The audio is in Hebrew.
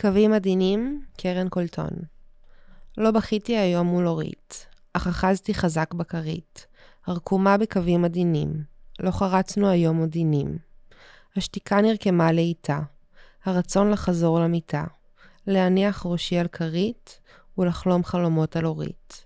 קווים עדינים, קרן קולטון. לא בכיתי היום מול אורית, אך אחזתי חזק בכרית, הרקומה בקווים עדינים, לא חרצנו היום עוד דינים. השתיקה נרקמה לאיטה, הרצון לחזור למיטה, להניח ראשי על כרית ולחלום חלומות על אורית.